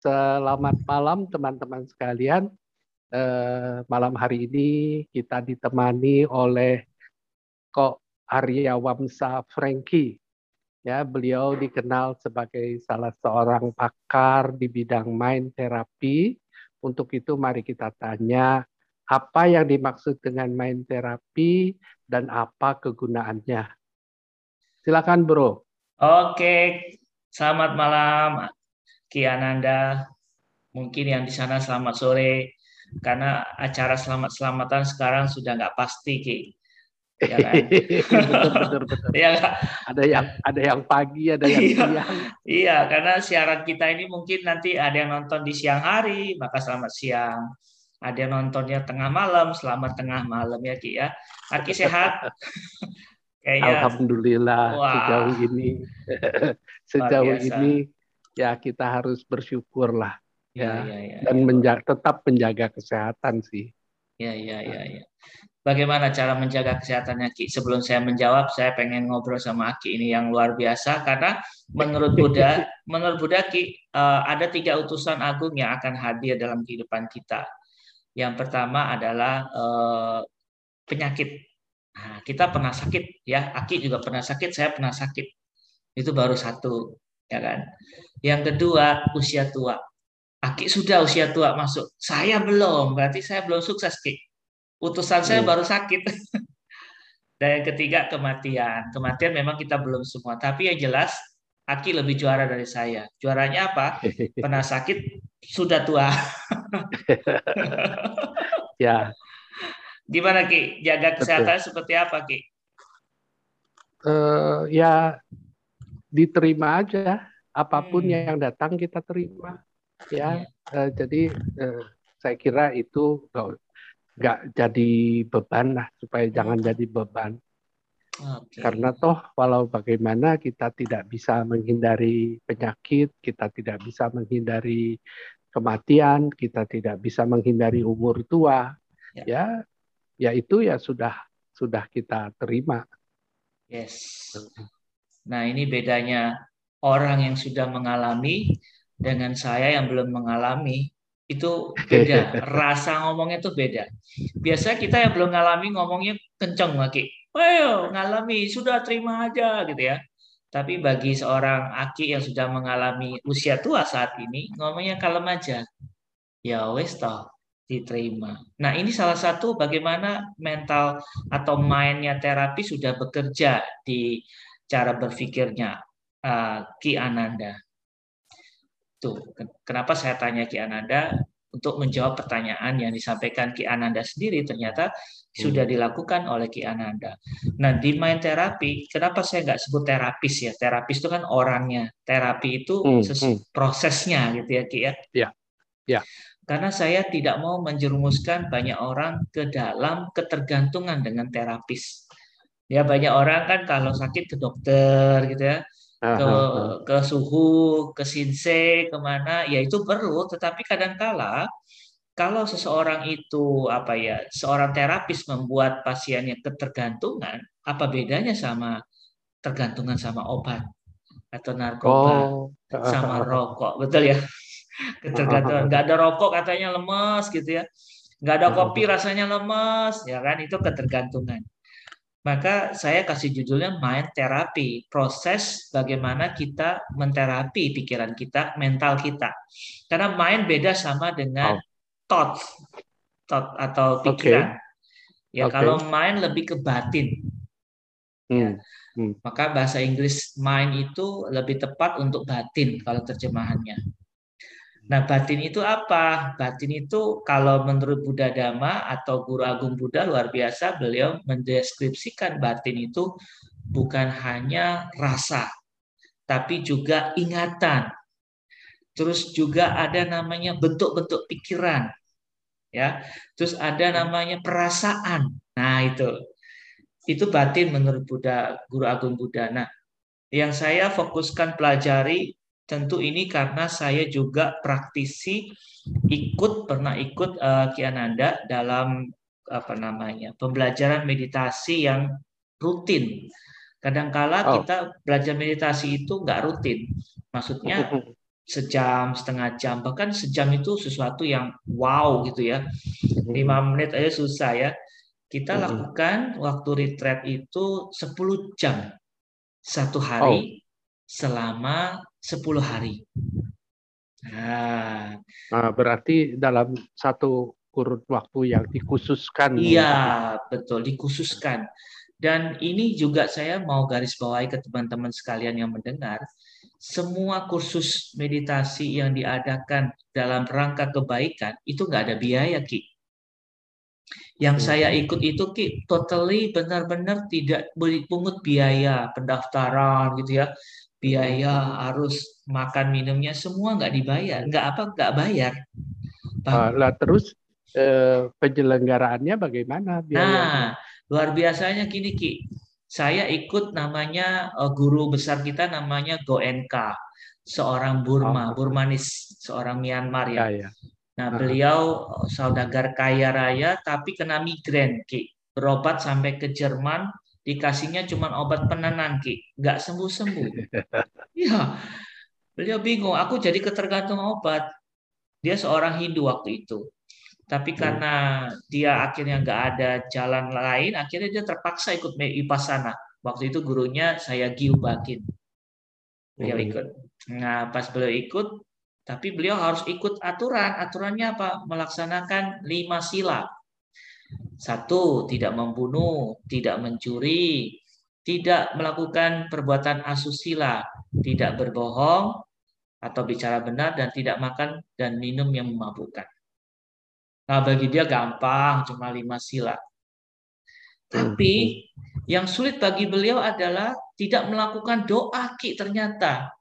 Selamat malam teman-teman sekalian. Eh, malam hari ini kita ditemani oleh Kok Arya Wamsa Franky. Ya, beliau dikenal sebagai salah seorang pakar di bidang mind terapi. Untuk itu mari kita tanya apa yang dimaksud dengan mind terapi dan apa kegunaannya. Silakan, Bro. Oke, selamat malam Ki Ananda, mungkin yang di sana selamat sore, karena acara selamat-selamatan sekarang sudah nggak pasti, Ki. Ya kan? betul, betul, betul. Ya, ada yang ada yang pagi, ada yang iya, siang. Iya, karena siaran kita ini mungkin nanti ada yang nonton di siang hari, maka selamat siang. Ada yang nontonnya tengah malam, selamat tengah malam ya Ki ya. Aki sehat. Kayaknya, Alhamdulillah wah, sejauh ini sejauh ini ya kita harus bersyukur lah ya, ya, ya, ya dan ya. Menjaga, tetap menjaga kesehatan sih. Ya ya ya ya. Bagaimana cara menjaga kesehatannya Ki? Sebelum saya menjawab, saya pengen ngobrol sama Ki ini yang luar biasa karena menurut Buddha, menurut Buddha Ki uh, ada tiga utusan agung yang akan hadir dalam kehidupan kita. Yang pertama adalah uh, penyakit. Nah, kita pernah sakit ya, Aki juga pernah sakit, saya pernah sakit. Itu baru satu ya kan. Yang kedua, usia tua. Aki sudah usia tua masuk. Saya belum, berarti saya belum sukses, Ki. Utusan saya hmm. baru sakit. Dan yang ketiga, kematian. Kematian memang kita belum semua, tapi yang jelas Aki lebih juara dari saya. Juaranya apa? Pernah sakit, sudah tua. ya. Gimana Ki? Jaga kesehatan Betul. seperti apa Ki? Uh, ya diterima aja apa pun hmm. yang datang kita terima ya. Uh, jadi uh, saya kira itu nggak jadi beban lah supaya hmm. jangan jadi beban. Okay. karena toh walau bagaimana kita tidak bisa menghindari penyakit kita tidak bisa menghindari kematian kita tidak bisa menghindari umur tua ya. ya, ya itu ya sudah sudah kita terima. Yes Nah, ini bedanya orang yang sudah mengalami dengan saya yang belum mengalami itu beda. Rasa ngomongnya itu beda. Biasa kita yang belum ngalami ngomongnya kenceng lagi. Ayo ngalami, sudah terima aja gitu ya. Tapi bagi seorang aki yang sudah mengalami usia tua saat ini, ngomongnya kalem aja. Ya wes toh, diterima. Nah ini salah satu bagaimana mental atau mindnya terapi sudah bekerja di cara berpikirnya uh, Ki Ananda. Tuh, kenapa saya tanya Ki Ananda untuk menjawab pertanyaan yang disampaikan Ki Ananda sendiri ternyata sudah hmm. dilakukan oleh Ki Ananda. Nah di main terapi, kenapa saya nggak sebut terapis ya? Terapis itu kan orangnya, terapi itu hmm, hmm. prosesnya gitu ya Ki ya. Ya, ya. Karena saya tidak mau menjerumuskan banyak orang ke dalam ketergantungan dengan terapis. Ya banyak orang kan kalau sakit ke dokter gitu ya, ke ke suhu, ke sinse, ke mana, ya itu perlu. Tetapi kadangkala kalau seseorang itu apa ya, seorang terapis membuat pasiennya ketergantungan, apa bedanya sama tergantungan sama obat atau narkoba oh. sama rokok, betul ya? Ketergantungan, nggak ada rokok katanya lemes gitu ya, nggak ada kopi rasanya lemes, ya kan? Itu ketergantungan. Maka saya kasih judulnya mind terapi, proses bagaimana kita menterapi pikiran kita, mental kita. Karena mind beda sama dengan oh. thought, thought atau pikiran. Okay. Ya okay. kalau mind lebih ke batin. Hmm. Ya. Hmm. Maka bahasa Inggris mind itu lebih tepat untuk batin kalau terjemahannya. Nah, batin itu apa? Batin itu kalau menurut Buddha Dhamma atau Guru Agung Buddha luar biasa, beliau mendeskripsikan batin itu bukan hanya rasa, tapi juga ingatan. Terus juga ada namanya bentuk-bentuk pikiran. Ya. Terus ada namanya perasaan. Nah, itu. Itu batin menurut Buddha, Guru Agung Buddha. Nah, yang saya fokuskan pelajari Tentu ini karena saya juga praktisi ikut pernah ikut uh, Ki Ananda dalam apa namanya pembelajaran meditasi yang rutin. Kadangkala oh. kita belajar meditasi itu nggak rutin. Maksudnya sejam, setengah jam, bahkan sejam itu sesuatu yang wow gitu ya. Lima menit aja susah ya. Kita lakukan waktu retreat itu 10 jam satu hari oh. selama 10 hari. Nah, nah, berarti dalam satu kurun waktu yang dikhususkan. Iya, betul, dikhususkan. Dan ini juga saya mau garis bawahi ke teman-teman sekalian yang mendengar, semua kursus meditasi yang diadakan dalam rangka kebaikan itu nggak ada biaya ki. Yang hmm. saya ikut itu ki totally benar-benar tidak dipungut biaya pendaftaran gitu ya, biaya harus makan minumnya semua nggak dibayar, nggak apa nggak bayar. Uh, lah terus eh, penyelenggaraannya bagaimana? Biayanya? Nah luar biasanya gini ki, saya ikut namanya uh, guru besar kita namanya Goenka, seorang Burma, oh. Burmanis, seorang Myanmar ya. ya, ya. Nah, beliau eh, saudagar kaya raya tapi kena migrain, Ki. Berobat sampai ke Jerman, dikasihnya cuma obat penenang, Ki. Nggak sembuh-sembuh. Iya. Beliau bingung, aku jadi ketergantung obat. Dia seorang Hindu waktu itu. Tapi hmm. karena dia akhirnya nggak ada jalan lain, akhirnya dia terpaksa ikut Vipassana. Waktu itu gurunya saya Giu Bakin. Beliau hmm. ikut. Nah, pas beliau ikut, tapi beliau harus ikut aturan. Aturannya apa? Melaksanakan lima sila. Satu, tidak membunuh, tidak mencuri, tidak melakukan perbuatan asusila, tidak berbohong atau bicara benar, dan tidak makan dan minum yang memabukkan. Nah, bagi dia gampang, cuma lima sila. Tapi yang sulit bagi beliau adalah tidak melakukan doa ki ternyata.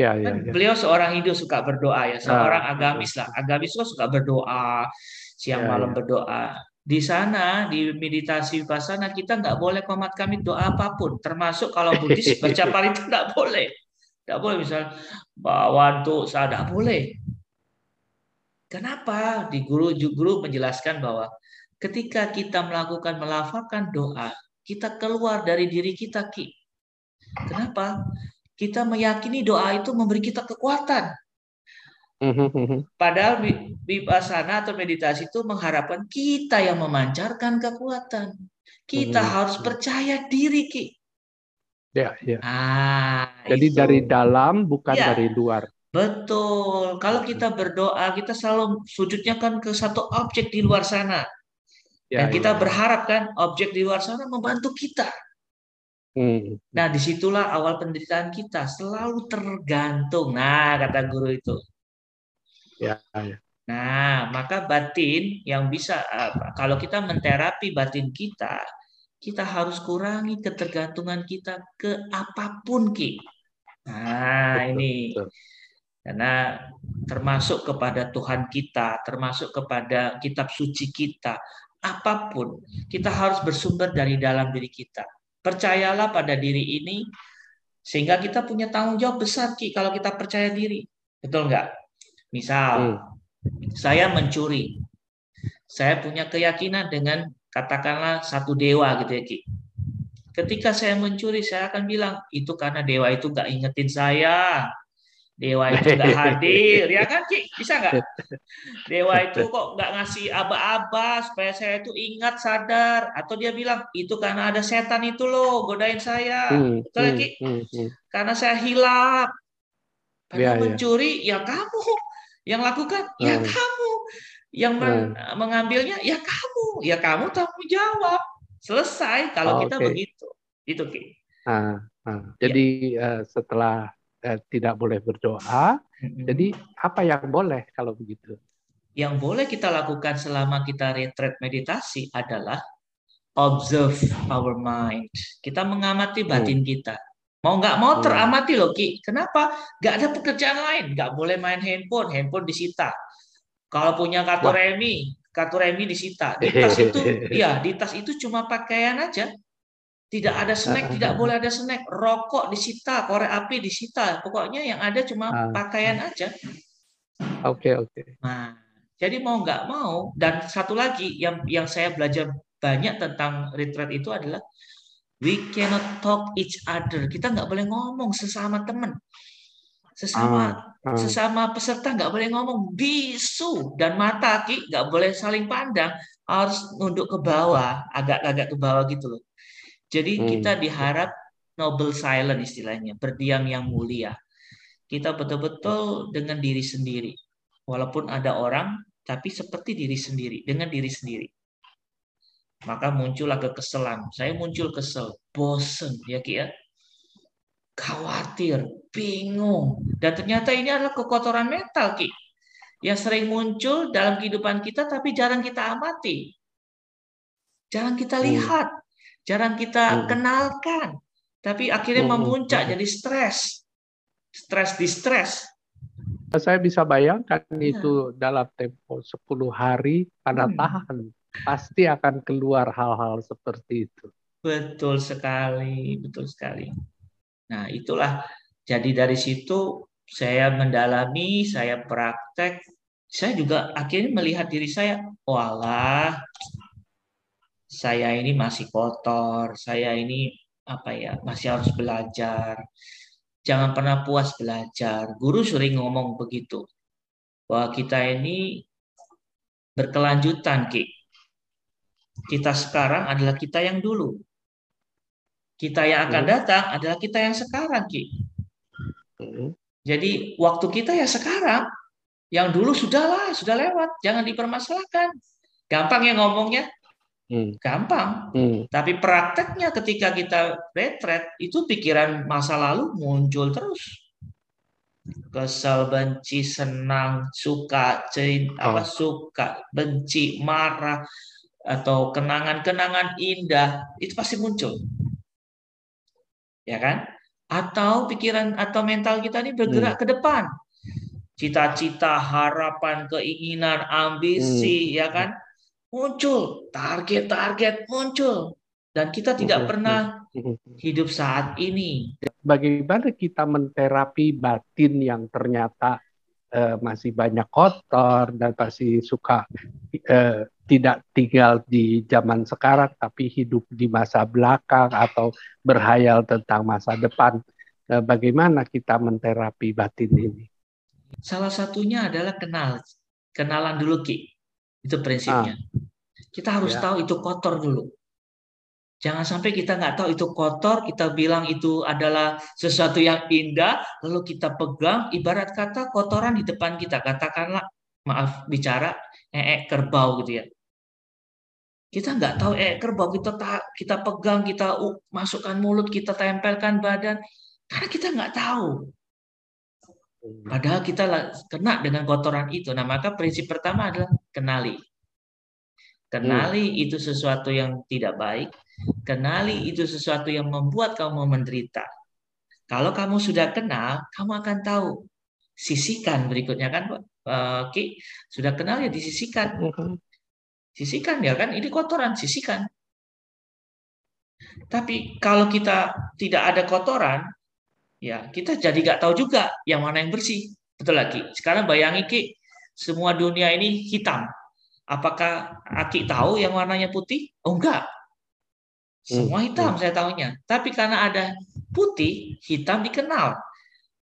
Ya, ya, kan ya. Beliau seorang Hindu suka berdoa ya, seorang ah, agamis lah. Agamis itu suka berdoa, siang ya, malam ya. berdoa. Di sana di meditasi vipassana kita nggak boleh komat kami doa apa pun, termasuk kalau Buddhis baca parita nggak boleh. Nggak boleh misal bawa untuk sadar boleh. Kenapa? Di guru guru menjelaskan bahwa ketika kita melakukan melafalkan doa, kita keluar dari diri kita ki. Kenapa? Kita meyakini doa itu memberi kita kekuatan. Padahal vipassana atau meditasi itu mengharapkan kita yang memancarkan kekuatan. Kita harus percaya diri, Ki. Ya, ya. Ah, Jadi itu. dari dalam bukan ya. dari luar. Betul. Kalau kita berdoa, kita selalu sujudnya kan ke satu objek di luar sana. Ya, Dan kita ya. berharap kan objek di luar sana membantu kita. Hmm. Nah, di situlah awal penderitaan kita selalu tergantung. Nah, kata guru itu. Ya, ya. Nah, maka batin yang bisa kalau kita menterapi batin kita, kita harus kurangi ketergantungan kita ke apa pun, Ki. Nah, betul, ini. Betul. Karena termasuk kepada Tuhan kita, termasuk kepada kitab suci kita, apa pun, kita harus bersumber dari dalam diri kita. Percayalah pada diri ini, sehingga kita punya tanggung jawab besar Ki kalau kita percaya diri. Betul nggak? Misal, hmm. saya mencuri. Saya punya keyakinan dengan katakanlah satu dewa gitu ya Ki. Ketika saya mencuri, saya akan bilang, itu karena dewa itu nggak ingetin saya Dewa itu nggak hadir, ya kan Ki? Bisa nggak? Dewa itu kok nggak ngasih aba-aba supaya saya itu ingat, sadar. Atau dia bilang, itu karena ada setan itu loh, godain saya. Hmm, Betul hmm, Ki? Hmm, hmm. Karena saya hilap. Karena ya, mencuri, ya. ya kamu. Yang lakukan, ya hmm. kamu. Yang men hmm. mengambilnya, ya kamu. Ya kamu tanggung jawab. Selesai kalau oh, kita okay. begitu. Itu Ki. Ah, ah. Jadi ya. uh, setelah eh, tidak boleh berdoa. Mm-hmm. Jadi apa yang boleh kalau begitu? Yang boleh kita lakukan selama kita retreat meditasi adalah observe our mind. Kita mengamati batin hmm. kita. Mau nggak mau hmm. teramati loh Ki. Kenapa? Nggak ada pekerjaan lain. Nggak boleh main handphone. Handphone disita. Kalau punya kartu remi, kartu remi disita. Di tas itu, ya di tas itu cuma pakaian aja. Tidak ada snack, tidak boleh ada snack. Rokok disita, korek api disita. Pokoknya yang ada cuma ah. pakaian aja. Oke, okay, oke. Okay. Nah, jadi mau nggak mau dan satu lagi yang yang saya belajar banyak tentang retreat itu adalah we cannot talk each other. Kita nggak boleh ngomong sesama teman. Sesama ah, ah. sesama peserta nggak boleh ngomong bisu dan mata ki nggak boleh saling pandang harus nunduk ke bawah agak-agak ke bawah gitu loh. Jadi hmm. kita diharap noble silent istilahnya berdiam yang mulia. Kita betul-betul dengan diri sendiri. Walaupun ada orang tapi seperti diri sendiri dengan diri sendiri. Maka muncullah kekesalan. Saya muncul kesel, bosen ya Ki ya khawatir, bingung. Dan ternyata ini adalah kekotoran mental, Ki. Yang sering muncul dalam kehidupan kita tapi jarang kita amati. Jarang kita hmm. lihat, jarang kita hmm. kenalkan. Tapi akhirnya hmm. memuncak jadi stres. Stres di stres. Saya bisa bayangkan ya. itu dalam tempo 10 hari pada hmm. tahan. Pasti akan keluar hal-hal seperti itu. Betul sekali, betul sekali. Nah, itulah jadi dari situ saya mendalami, saya praktek, saya juga akhirnya melihat diri saya, walah, saya ini masih kotor, saya ini apa ya, masih harus belajar. Jangan pernah puas belajar. Guru sering ngomong begitu. Bahwa kita ini berkelanjutan, Ki. Kita sekarang adalah kita yang dulu. Kita yang akan datang adalah kita yang sekarang, Ki. Jadi waktu kita ya sekarang. Yang dulu sudahlah, sudah lewat. Jangan dipermasalahkan. Gampang ya ngomongnya. Hmm. Gampang. Hmm. Tapi prakteknya ketika kita retret, itu pikiran masa lalu muncul terus. Kesal, benci, senang, suka, oh. apa suka, benci, marah, atau kenangan-kenangan indah, itu pasti muncul ya kan? Atau pikiran atau mental kita ini bergerak hmm. ke depan. Cita-cita, harapan, keinginan, ambisi, hmm. ya kan? Muncul, target-target muncul. Dan kita tidak hmm. pernah hmm. hidup saat ini. Bagaimana kita menterapi batin yang ternyata uh, masih banyak kotor dan masih suka uh, tidak tinggal di zaman sekarang tapi hidup di masa belakang atau berhayal tentang masa depan. Eh, bagaimana kita menterapi batin ini? Salah satunya adalah kenal, kenalan dulu Ki. Itu prinsipnya. Ah. Kita harus ya. tahu itu kotor dulu. Jangan sampai kita nggak tahu itu kotor, kita bilang itu adalah sesuatu yang indah, lalu kita pegang, ibarat kata kotoran di depan kita. Katakanlah, maaf bicara, ee kerbau gitu ya. Kita nggak tahu eh kerbau kita kita pegang, kita uh, masukkan mulut, kita tempelkan badan karena kita nggak tahu. Padahal kita kena dengan kotoran itu. Nah, maka prinsip pertama adalah kenali. Kenali hmm. itu sesuatu yang tidak baik. Kenali itu sesuatu yang membuat kamu menderita. Kalau kamu sudah kenal, kamu akan tahu. Sisikan berikutnya kan, uh, Ki, sudah kenal ya disisikan. Hmm. Sisihkan ya kan, ini kotoran, sisihkan. Tapi kalau kita tidak ada kotoran, ya kita jadi nggak tahu juga yang mana yang bersih. Betul lagi. Sekarang bayangi Ki, semua dunia ini hitam. Apakah Aki tahu yang warnanya putih? Oh enggak. Semua hmm, hitam hmm. saya tahunya. Tapi karena ada putih, hitam dikenal.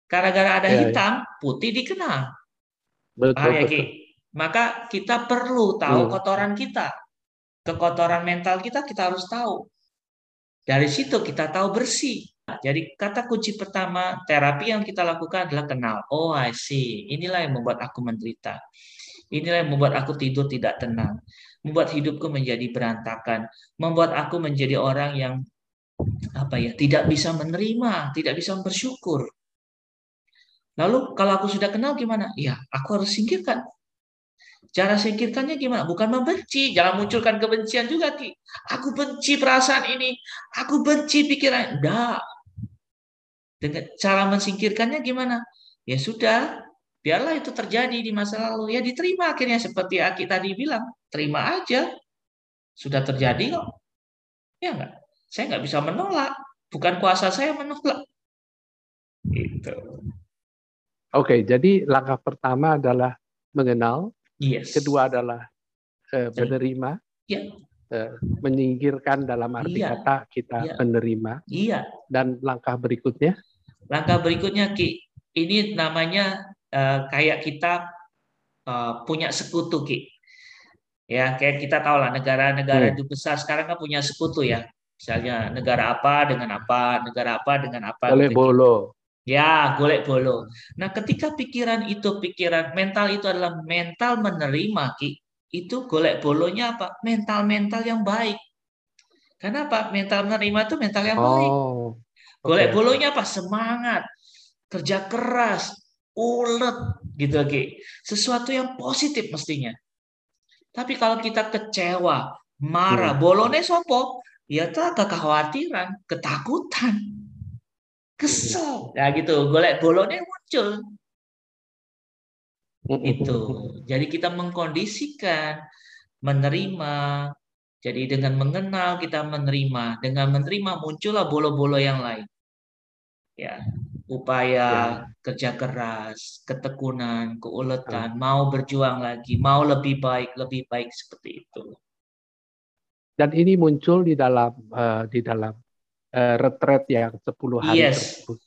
Karena gara ada ya, ya. hitam, putih dikenal. Betul, ah, ya, Ki? Maka kita perlu tahu hmm. kotoran kita. Kekotoran mental kita kita harus tahu. Dari situ kita tahu bersih. Jadi kata kunci pertama terapi yang kita lakukan adalah kenal. Oh, I see. Inilah yang membuat aku menderita. Inilah yang membuat aku tidur tidak tenang. Membuat hidupku menjadi berantakan. Membuat aku menjadi orang yang apa ya tidak bisa menerima, tidak bisa bersyukur. Lalu kalau aku sudah kenal gimana? Ya, aku harus singkirkan Cara singkirkannya gimana? Bukan membenci, jangan munculkan kebencian juga, Ki. Aku benci perasaan ini, aku benci pikiran. Enggak. Dengan cara mensingkirkannya gimana? Ya sudah, biarlah itu terjadi di masa lalu. Ya diterima akhirnya seperti Aki tadi bilang, terima aja. Sudah terjadi kok. Ya enggak? Saya nggak bisa menolak. Bukan kuasa saya menolak. Gitu. Oke, jadi langkah pertama adalah mengenal Yes. Kedua adalah uh, menerima. Ya. Uh, menyingkirkan dalam arti iya. kata kita iya. menerima. Iya. Dan langkah berikutnya? Langkah berikutnya Ki, ini namanya uh, kayak kita uh, punya sekutu Ki. Ya, kayak kita tahu lah negara-negara hmm. besar sekarang kan punya sekutu ya. Misalnya negara apa dengan apa, negara apa dengan apa. Golek gitu, bolo. Ya, golek bolo. Nah, ketika pikiran itu, pikiran mental itu adalah mental menerima, Ki. Itu golek bolonya apa? Mental-mental yang baik. Karena apa? Mental menerima itu mental yang baik. Oh, golek bolonya apa? Semangat, kerja keras, ulet gitu Ki. Sesuatu yang positif mestinya. Tapi kalau kita kecewa, marah, hmm. bolone sopo, ya tak kekhawatiran, ketakutan, kesel. Ya gitu, golek bolone muncul. Itu. Jadi kita mengkondisikan, menerima. Jadi dengan mengenal kita menerima, dengan menerima muncullah bolo-bolo yang lain. Ya, upaya ya. kerja keras, ketekunan, keuletan, mau berjuang lagi, mau lebih baik, lebih baik seperti itu. Dan ini muncul di dalam uh, di dalam uh, retret yang 10 hari yes. tersebut.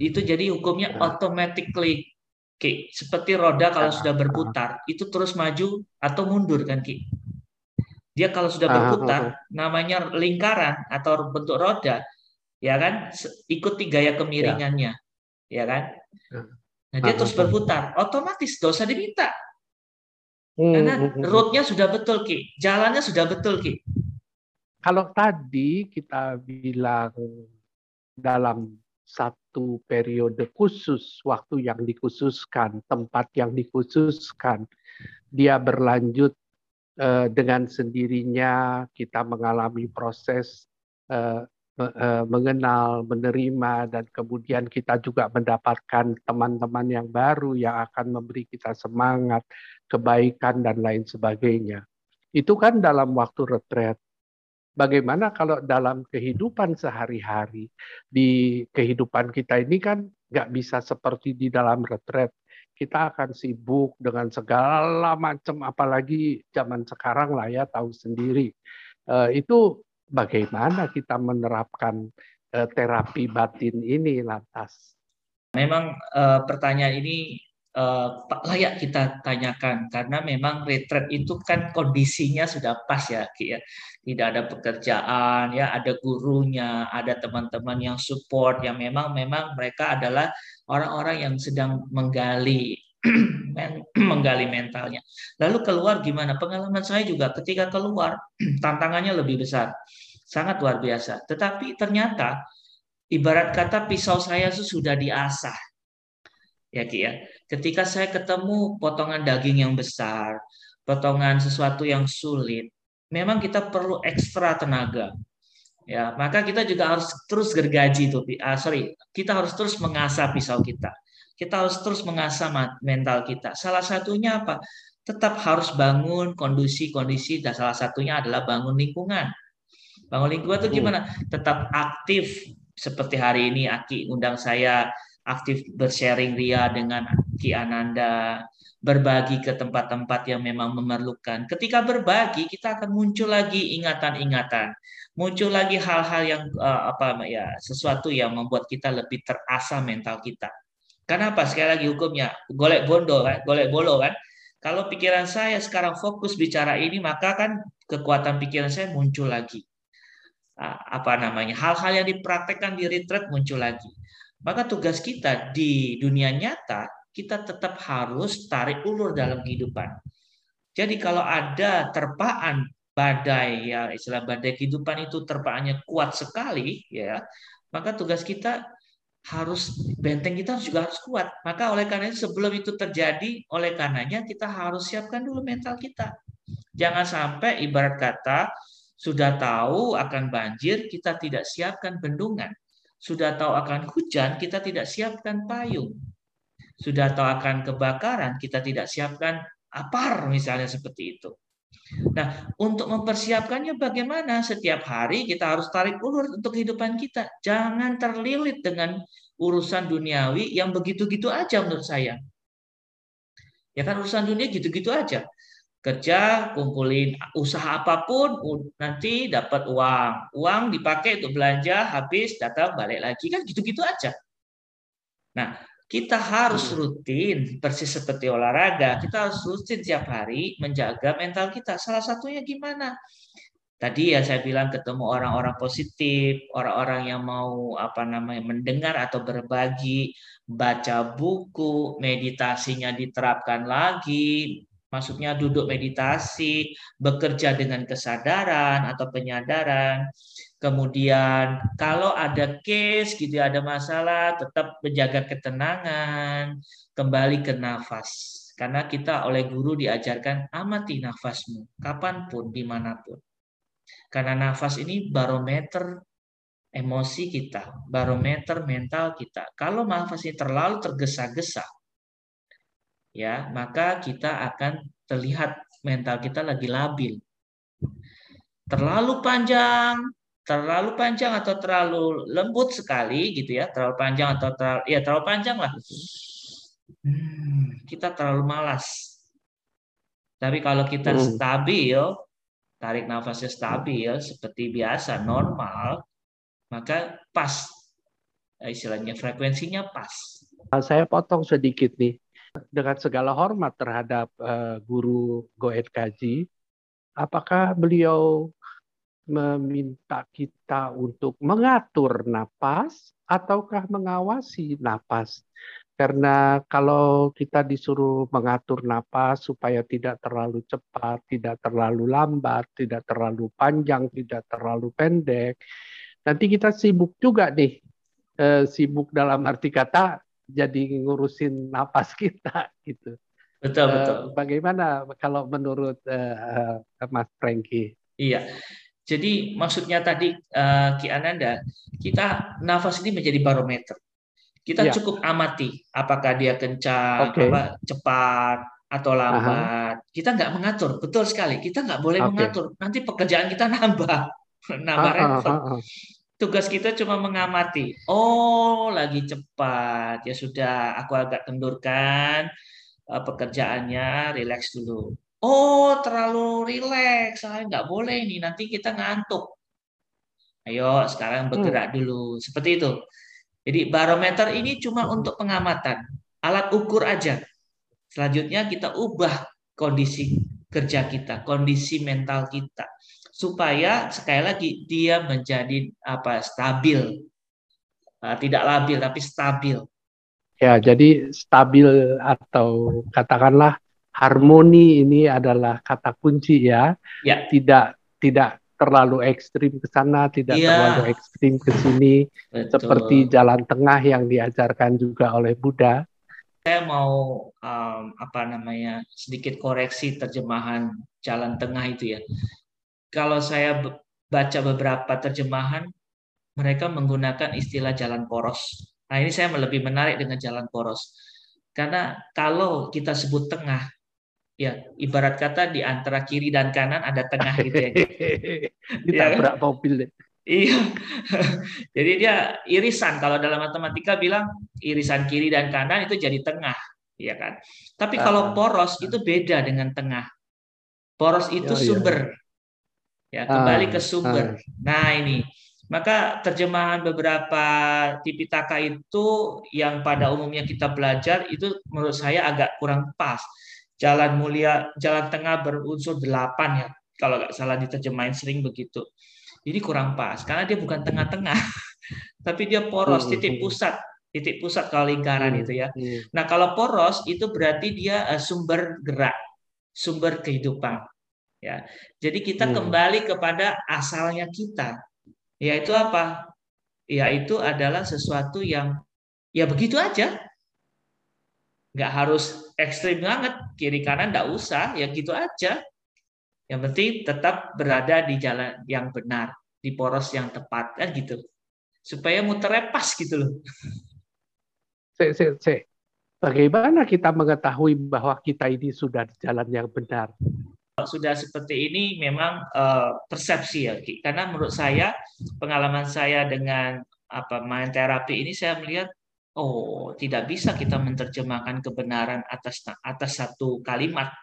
Itu jadi hukumnya uh. automatically Ki. Seperti roda kalau uh. sudah berputar, uh. itu terus maju atau mundur kan Ki? Dia kalau sudah berputar, uh. namanya lingkaran atau bentuk roda, ya kan ikuti gaya kemiringannya. Ya ya kan? Hmm. Nah, dia terus berputar, otomatis dosa diminta. Hmm, Karena hmm, roadnya sudah betul, Ki. Jalannya sudah betul, Ki. Kalau tadi kita bilang dalam satu periode khusus, waktu yang dikhususkan, tempat yang dikhususkan, dia berlanjut eh, dengan sendirinya kita mengalami proses Eh, mengenal, menerima, dan kemudian kita juga mendapatkan teman-teman yang baru yang akan memberi kita semangat, kebaikan, dan lain sebagainya. Itu kan dalam waktu retret. Bagaimana kalau dalam kehidupan sehari-hari, di kehidupan kita ini kan nggak bisa seperti di dalam retret. Kita akan sibuk dengan segala macam, apalagi zaman sekarang lah ya, tahu sendiri. Uh, itu bagaimana kita menerapkan uh, terapi batin ini lantas? Memang uh, pertanyaan ini uh, layak kita tanyakan karena memang retret itu kan kondisinya sudah pas ya Ki ya. Tidak ada pekerjaan ya, ada gurunya, ada teman-teman yang support yang memang memang mereka adalah orang-orang yang sedang menggali menggali mentalnya. Lalu keluar gimana? Pengalaman saya juga ketika keluar tantangannya lebih besar. Sangat luar biasa. Tetapi ternyata ibarat kata pisau saya sudah diasah. Ya Ki ya. Ketika saya ketemu potongan daging yang besar, potongan sesuatu yang sulit, memang kita perlu ekstra tenaga. Ya, maka kita juga harus terus gergaji itu. Uh, sorry, kita harus terus mengasah pisau kita kita harus terus mengasah mental kita. Salah satunya apa? Tetap harus bangun kondisi-kondisi dan salah satunya adalah bangun lingkungan. Bangun lingkungan itu gimana? Tetap aktif seperti hari ini Aki undang saya aktif bersharing Ria dengan Ki Ananda, berbagi ke tempat-tempat yang memang memerlukan. Ketika berbagi, kita akan muncul lagi ingatan-ingatan, muncul lagi hal-hal yang uh, apa ya, sesuatu yang membuat kita lebih terasa mental kita. Karena apa? Sekali lagi hukumnya golek bondo kan, golek bolo kan. Kalau pikiran saya sekarang fokus bicara ini, maka kan kekuatan pikiran saya muncul lagi. Apa namanya? Hal-hal yang dipraktekkan di retreat muncul lagi. Maka tugas kita di dunia nyata, kita tetap harus tarik ulur dalam kehidupan. Jadi kalau ada terpaan badai ya istilah badai kehidupan itu terpaannya kuat sekali ya, maka tugas kita harus benteng kita juga harus kuat. Maka oleh karena itu sebelum itu terjadi, oleh karenanya kita harus siapkan dulu mental kita. Jangan sampai ibarat kata sudah tahu akan banjir, kita tidak siapkan bendungan. Sudah tahu akan hujan, kita tidak siapkan payung. Sudah tahu akan kebakaran, kita tidak siapkan apar misalnya seperti itu. Nah, untuk mempersiapkannya bagaimana? Setiap hari kita harus tarik ulur untuk kehidupan kita. Jangan terlilit dengan urusan duniawi yang begitu-gitu aja menurut saya. Ya kan urusan dunia gitu-gitu aja. Kerja, kumpulin usaha apa pun, nanti dapat uang. Uang dipakai untuk belanja, habis, datang, balik lagi. Kan gitu-gitu aja. Nah, kita harus hmm. rutin, persis seperti olahraga, kita harus rutin tiap hari menjaga mental kita. Salah satunya gimana? Tadi ya saya bilang ketemu orang-orang positif, orang-orang yang mau apa namanya mendengar atau berbagi, baca buku, meditasinya diterapkan lagi, maksudnya duduk meditasi, bekerja dengan kesadaran atau penyadaran. Kemudian kalau ada case gitu ada masalah, tetap menjaga ketenangan, kembali ke nafas. Karena kita oleh guru diajarkan amati nafasmu kapan pun di mana pun. Karena nafas ini barometer emosi kita, barometer mental kita. Kalau nafas ini terlalu tergesa-gesa, ya maka kita akan terlihat mental kita lagi labil. Terlalu panjang, terlalu panjang atau terlalu lembut sekali gitu ya terlalu panjang atau terlalu ya terlalu panjang lah. Hmm, kita terlalu malas. Tapi kalau kita hmm. stabil tarik nafasnya stabil seperti biasa normal maka pas. Istilahnya frekuensinya pas. Saya potong sedikit nih. Dengan segala hormat terhadap uh, guru Goet Kaji apakah beliau meminta kita untuk mengatur napas ataukah mengawasi napas. Karena kalau kita disuruh mengatur napas supaya tidak terlalu cepat, tidak terlalu lambat, tidak terlalu panjang, tidak terlalu pendek, nanti kita sibuk juga nih. E, sibuk dalam arti kata jadi ngurusin napas kita gitu. Betul, betul. E, bagaimana kalau menurut e, Mas Franky? Iya, jadi maksudnya tadi uh, Ki Ananda, kita nafas ini menjadi barometer. Kita ya. cukup amati apakah dia kencang, okay. apa, cepat atau lambat. Aha. Kita nggak mengatur, betul sekali. Kita nggak boleh okay. mengatur. Nanti pekerjaan kita nambah, nambah repot. Tugas kita cuma mengamati. Oh, lagi cepat. Ya sudah, aku agak kendurkan uh, pekerjaannya, relax dulu Oh, terlalu rileks. Saya nggak boleh nih, nanti kita ngantuk. Ayo, sekarang bergerak hmm. dulu. Seperti itu. Jadi barometer ini cuma untuk pengamatan, alat ukur aja. Selanjutnya kita ubah kondisi kerja kita, kondisi mental kita, supaya sekali lagi dia menjadi apa stabil, ah, tidak labil tapi stabil. Ya, jadi stabil atau katakanlah harmoni ini adalah kata kunci ya. ya. Tidak tidak terlalu ekstrim ke sana, tidak ya. terlalu ekstrim ke sini, seperti jalan tengah yang diajarkan juga oleh Buddha. Saya mau um, apa namanya sedikit koreksi terjemahan jalan tengah itu ya. Kalau saya baca beberapa terjemahan, mereka menggunakan istilah jalan poros. Nah ini saya lebih menarik dengan jalan poros. Karena kalau kita sebut tengah, ya ibarat kata di antara kiri dan kanan ada tengah gitu ya. Ditabrak ya, mobil deh. Iya. jadi dia irisan kalau dalam matematika bilang irisan kiri dan kanan itu jadi tengah, ya kan. Tapi kalau ah. poros itu beda dengan tengah. Poros itu oh, sumber. Ya, kembali ke ah, sumber. Ah. Nah, ini. Maka terjemahan beberapa Tipitaka itu yang pada umumnya kita belajar itu menurut saya agak kurang pas jalan mulia, jalan tengah berunsur delapan ya, kalau nggak salah diterjemahin sering begitu. Jadi kurang pas, karena dia bukan tengah-tengah, tapi dia poros, hmm, titik hmm. pusat, titik pusat kalau lingkaran hmm, itu ya. Nah kalau poros itu berarti dia uh, sumber gerak, sumber kehidupan. Ya, jadi kita kembali kepada asalnya kita, yaitu apa? Yaitu adalah sesuatu yang ya begitu aja, nggak harus ekstrim banget. Kiri kanan nggak usah ya gitu aja. Yang penting tetap berada di jalan yang benar di poros yang tepat kan gitu. Supaya muternya pas gitu loh. Se, se, se. bagaimana kita mengetahui bahwa kita ini sudah di jalan yang benar? Sudah seperti ini memang uh, persepsi ya karena menurut saya pengalaman saya dengan apa main terapi ini saya melihat Oh, tidak bisa kita menerjemahkan kebenaran atas atas satu kalimat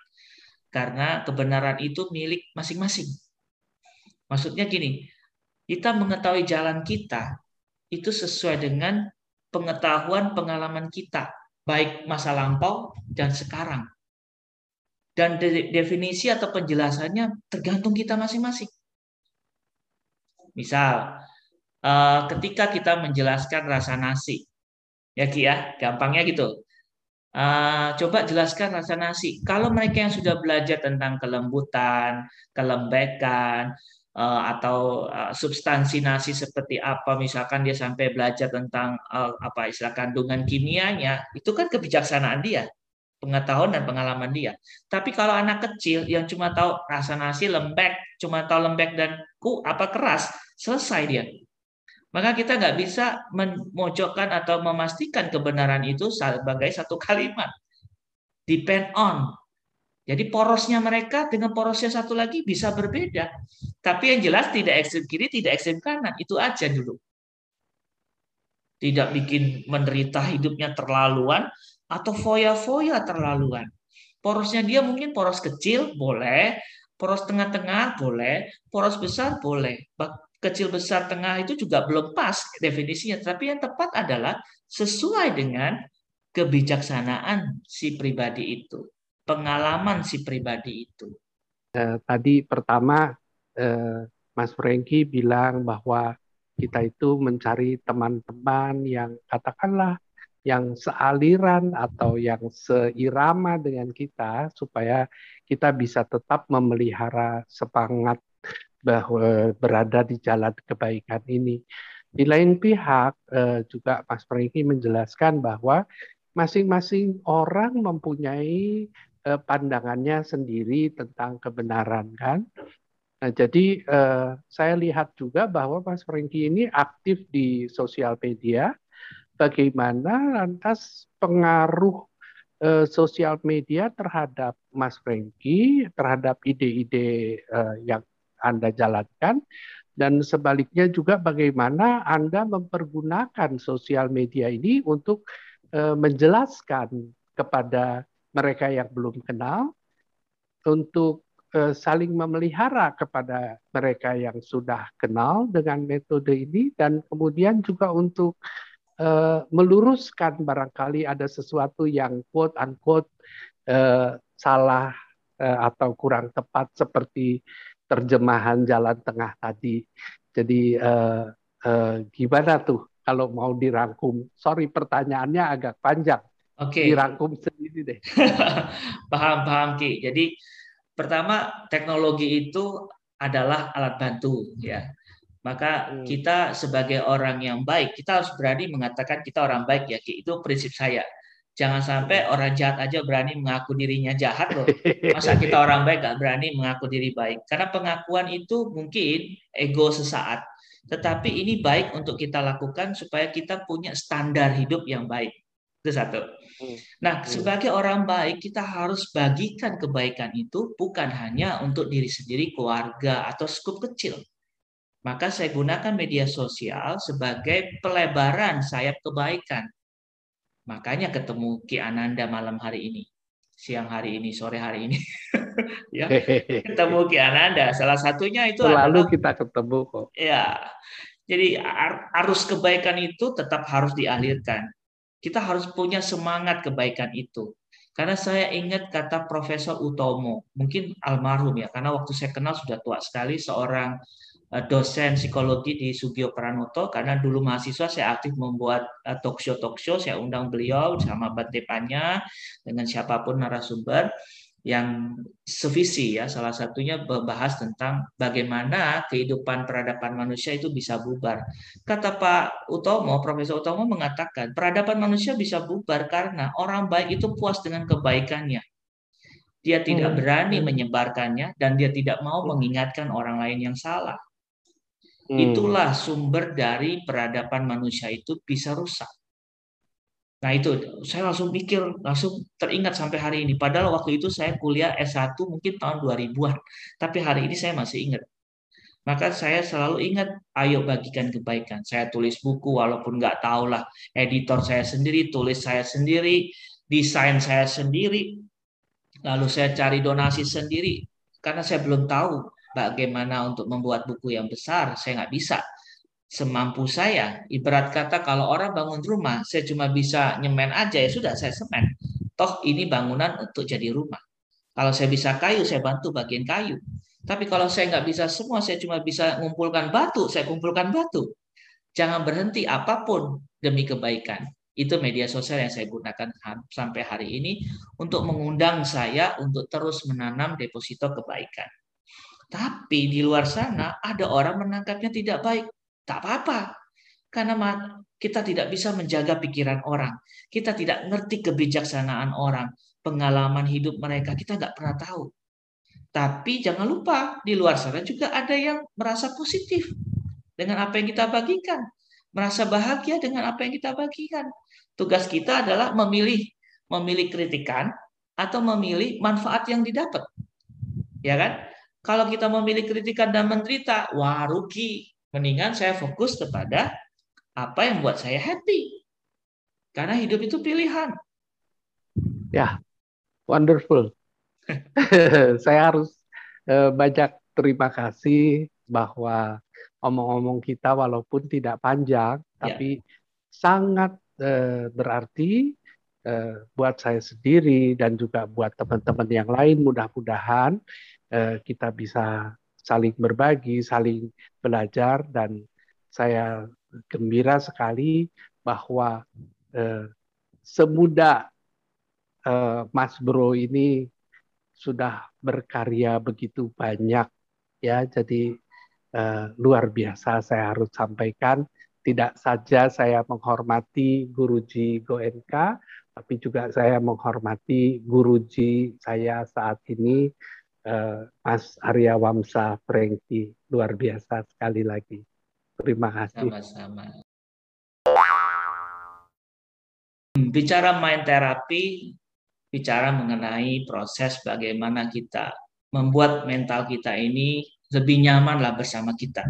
karena kebenaran itu milik masing-masing. Maksudnya gini, kita mengetahui jalan kita itu sesuai dengan pengetahuan pengalaman kita, baik masa lampau dan sekarang. Dan definisi atau penjelasannya tergantung kita masing-masing. Misal, eh, ketika kita menjelaskan rasa nasi, ya Ki ya, gampangnya gitu. Eh, coba jelaskan rasa nasi. Kalau mereka yang sudah belajar tentang kelembutan, kelembekan, uh, atau uh, substansi nasi seperti apa misalkan dia sampai belajar tentang uh, apa istilah kandungan kimianya itu kan kebijaksanaan dia pengetahuan dan pengalaman dia tapi kalau anak kecil yang cuma tahu rasa nasi lembek cuma tahu lembek dan ku apa keras selesai dia maka kita nggak bisa memojokkan atau memastikan kebenaran itu sebagai satu kalimat depend on jadi porosnya mereka dengan porosnya satu lagi bisa berbeda. Tapi yang jelas tidak ekstrem kiri, tidak ekstrem kanan. Itu aja dulu. Tidak bikin menderita hidupnya terlaluan atau foya-foya terlaluan. Porosnya dia mungkin poros kecil, boleh. Poros tengah-tengah, boleh. Poros besar, boleh. Kecil, besar, tengah itu juga belum pas definisinya. Tapi yang tepat adalah sesuai dengan kebijaksanaan si pribadi itu pengalaman si pribadi itu. Eh, tadi pertama eh, Mas Franky bilang bahwa kita itu mencari teman-teman yang katakanlah yang sealiran atau yang seirama dengan kita supaya kita bisa tetap memelihara semangat bahwa berada di jalan kebaikan ini. Di lain pihak eh, juga Mas Franky menjelaskan bahwa masing-masing orang mempunyai eh, pandangannya sendiri tentang kebenaran kan. Nah, jadi eh, saya lihat juga bahwa Mas Franky ini aktif di sosial media. Bagaimana lantas pengaruh eh, sosial media terhadap Mas Franky, terhadap ide-ide eh, yang Anda jalankan, dan sebaliknya juga bagaimana Anda mempergunakan sosial media ini untuk eh, menjelaskan kepada mereka yang belum kenal untuk uh, saling memelihara kepada mereka yang sudah kenal dengan metode ini dan kemudian juga untuk uh, meluruskan barangkali ada sesuatu yang quote unquote uh, salah uh, atau kurang tepat seperti terjemahan jalan tengah tadi. Jadi uh, uh, gimana tuh kalau mau dirangkum? Sorry pertanyaannya agak panjang. Oke. Okay. Dirangkum sendiri deh. paham, paham Ki. Jadi pertama teknologi itu adalah alat bantu ya. Maka hmm. kita sebagai orang yang baik, kita harus berani mengatakan kita orang baik ya Ki. Itu prinsip saya. Jangan sampai hmm. orang jahat aja berani mengaku dirinya jahat loh. Masa kita orang baik gak berani mengaku diri baik? Karena pengakuan itu mungkin ego sesaat. Tetapi ini baik untuk kita lakukan supaya kita punya standar hidup yang baik. Itu satu. Hmm. Nah, hmm. sebagai orang baik, kita harus bagikan kebaikan itu bukan hanya untuk diri sendiri, keluarga, atau skup kecil. Maka saya gunakan media sosial sebagai pelebaran sayap kebaikan. Makanya ketemu Ki Ananda malam hari ini, siang hari ini, sore hari ini. ya, ketemu Ki Ananda. Salah satunya itu Selalu adalah, kita ketemu kok. Ya. Jadi arus kebaikan itu tetap harus dialirkan kita harus punya semangat kebaikan itu. Karena saya ingat kata Profesor Utomo, mungkin almarhum ya, karena waktu saya kenal sudah tua sekali seorang dosen psikologi di Sugio Pranoto karena dulu mahasiswa saya aktif membuat eh, talk show talk show saya undang beliau sama Bante Panya dengan siapa pun narasumber yang sevisi ya salah satunya membahas tentang bagaimana kehidupan peradaban manusia itu bisa bubar. Kata Pak Utomo, Profesor Utomo mengatakan peradaban manusia bisa bubar karena orang baik itu puas dengan kebaikannya. Dia tidak hmm. berani menyebarkannya dan dia tidak mau mengingatkan orang lain yang salah. Hmm. Itulah sumber dari peradaban manusia itu bisa rusak. Nah itu saya langsung pikir, langsung teringat sampai hari ini. Padahal waktu itu saya kuliah S1 mungkin tahun 2000-an. Tapi hari ini saya masih ingat. Maka saya selalu ingat, ayo bagikan kebaikan. Saya tulis buku walaupun nggak tahu lah. Editor saya sendiri, tulis saya sendiri, desain saya sendiri. Lalu saya cari donasi sendiri. Karena saya belum tahu bagaimana untuk membuat buku yang besar. Saya nggak bisa semampu saya. Ibarat kata kalau orang bangun rumah, saya cuma bisa nyemen aja ya sudah saya semen. Toh ini bangunan untuk jadi rumah. Kalau saya bisa kayu, saya bantu bagian kayu. Tapi kalau saya nggak bisa semua, saya cuma bisa mengumpulkan batu, saya kumpulkan batu. Jangan berhenti apa pun demi kebaikan. Itu media sosial yang saya gunakan sampai hari ini untuk mengundang saya untuk terus menanam deposito kebaikan. Tapi di luar sana ada orang menangkapnya tidak baik. Tak apa-apa. Karena kita tidak bisa menjaga pikiran orang. Kita tidak ngerti kebijaksanaan orang. Pengalaman hidup mereka kita nggak pernah tahu. Tapi jangan lupa di luar sana juga ada yang merasa positif dengan apa yang kita bagikan. Merasa bahagia dengan apa yang kita bagikan. Tugas kita adalah memilih memilih kritikan atau memilih manfaat yang didapat. Ya kan? Kalau kita memilih kritikan dan menderita, wah rugi. Mendingan saya fokus kepada apa yang buat saya happy. Karena hidup itu pilihan. Ya, wonderful. saya harus eh, banyak terima kasih bahwa omong-omong kita walaupun tidak panjang, ya. tapi sangat eh, berarti eh, buat saya sendiri dan juga buat teman-teman yang lain. Mudah-mudahan kita bisa saling berbagi, saling belajar dan saya gembira sekali bahwa eh, semudah eh, Mas Bro ini sudah berkarya begitu banyak ya. Jadi eh, luar biasa saya harus sampaikan. Tidak saja saya menghormati Guruji Goenka tapi juga saya menghormati Guruji saya saat ini uh, Mas Arya Wamsa Frengki. Luar biasa sekali lagi. Terima kasih. Sama-sama. Bicara main terapi, bicara mengenai proses bagaimana kita membuat mental kita ini lebih nyamanlah bersama kita.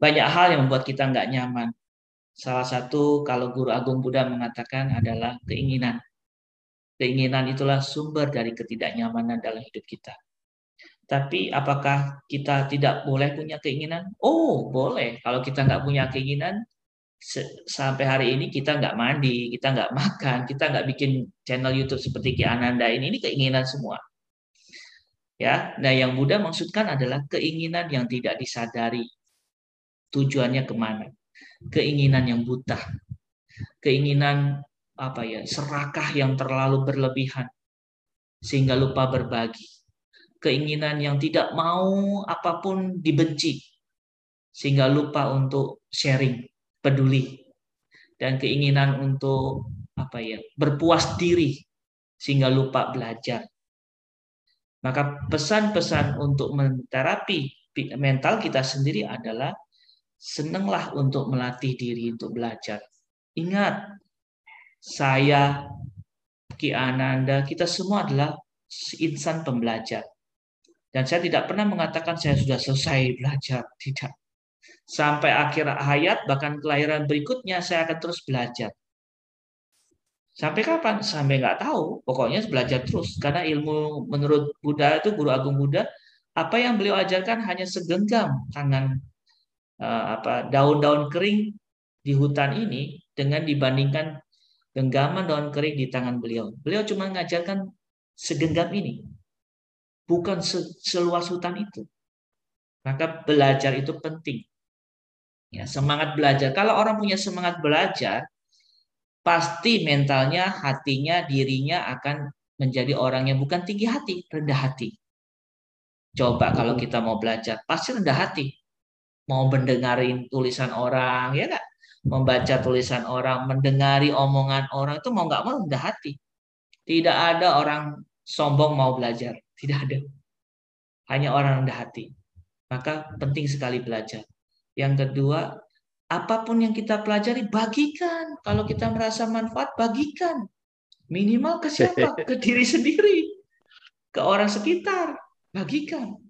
Banyak hal yang membuat kita nggak nyaman. Salah satu kalau Guru Agung Buddha mengatakan adalah keinginan. Keinginan itulah sumber dari ketidaknyamanan dalam hidup kita. Tapi apakah kita tidak boleh punya keinginan? Oh, boleh. Kalau kita nggak punya keinginan, sampai hari ini kita nggak mandi, kita nggak makan, kita nggak bikin channel YouTube seperti Ki Ananda ini, ini keinginan semua. Ya, nah yang Buddha maksudkan adalah keinginan yang tidak disadari tujuannya ke mana, keinginan yang buta, keinginan apa ya serakah yang terlalu berlebihan sehingga lupa berbagi. Keinginan yang tidak mau apa pun dibenci sehingga lupa untuk sharing peduli. Dan keinginan untuk apa ya berpuas diri sehingga lupa belajar. Maka pesan-pesan untuk menterapi mental kita sendiri adalah senanglah untuk melatih diri untuk belajar. Ingat saya, Ki Ananda, kita semua adalah insan pembelajar. Dan saya tidak pernah mengatakan saya sudah selesai belajar, tidak. Sampai akhir hayat, bahkan kelahiran berikutnya, saya akan terus belajar. Sampai kapan? Sampai nggak tahu. Pokoknya belajar terus. Karena ilmu menurut Buddha itu, Guru Agung Buddha, apa yang beliau ajarkan hanya segenggam tangan uh, apa daun-daun kering di hutan ini dengan dibandingkan genggaman daun kering di tangan beliau. Beliau cuma mengajarkan segenggam ini, bukan seluas hutan itu. Maka belajar itu penting. Ya, semangat belajar. Kalau orang punya semangat belajar, pasti mentalnya, hatinya, dirinya akan menjadi orang yang bukan tinggi hati, rendah hati. Coba kalau kita mau belajar, pasti rendah hati. Mau mendengarin tulisan orang, ya enggak? Membaca tulisan orang, mendengari omongan orang itu mau nggak mau rendah hati. Tidak ada orang sombong mau belajar, tidak ada. Hanya orang rendah hati. Maka penting sekali belajar. Yang kedua, apa pun yang kita pelajari bagikan. Kalau kita merasa manfaat, bagikan. Minimal ke siapa? Ke diri sendiri. Ke orang sekitar. Bagikan.